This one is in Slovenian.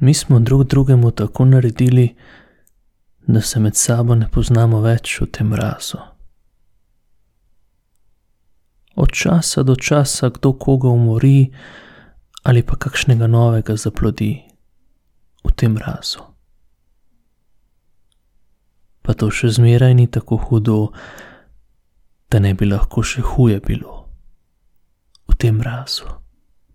Mi smo drug drugemu tako naredili, da se med sabo ne poznamo več v tem mrazu. Od časa do časa kdo koga umori ali pa kakšnega novega zaplodi v tem mrazu. Pa to še zmeraj ni tako hudo, da ne bi lahko še huje bilo v tem mrazu.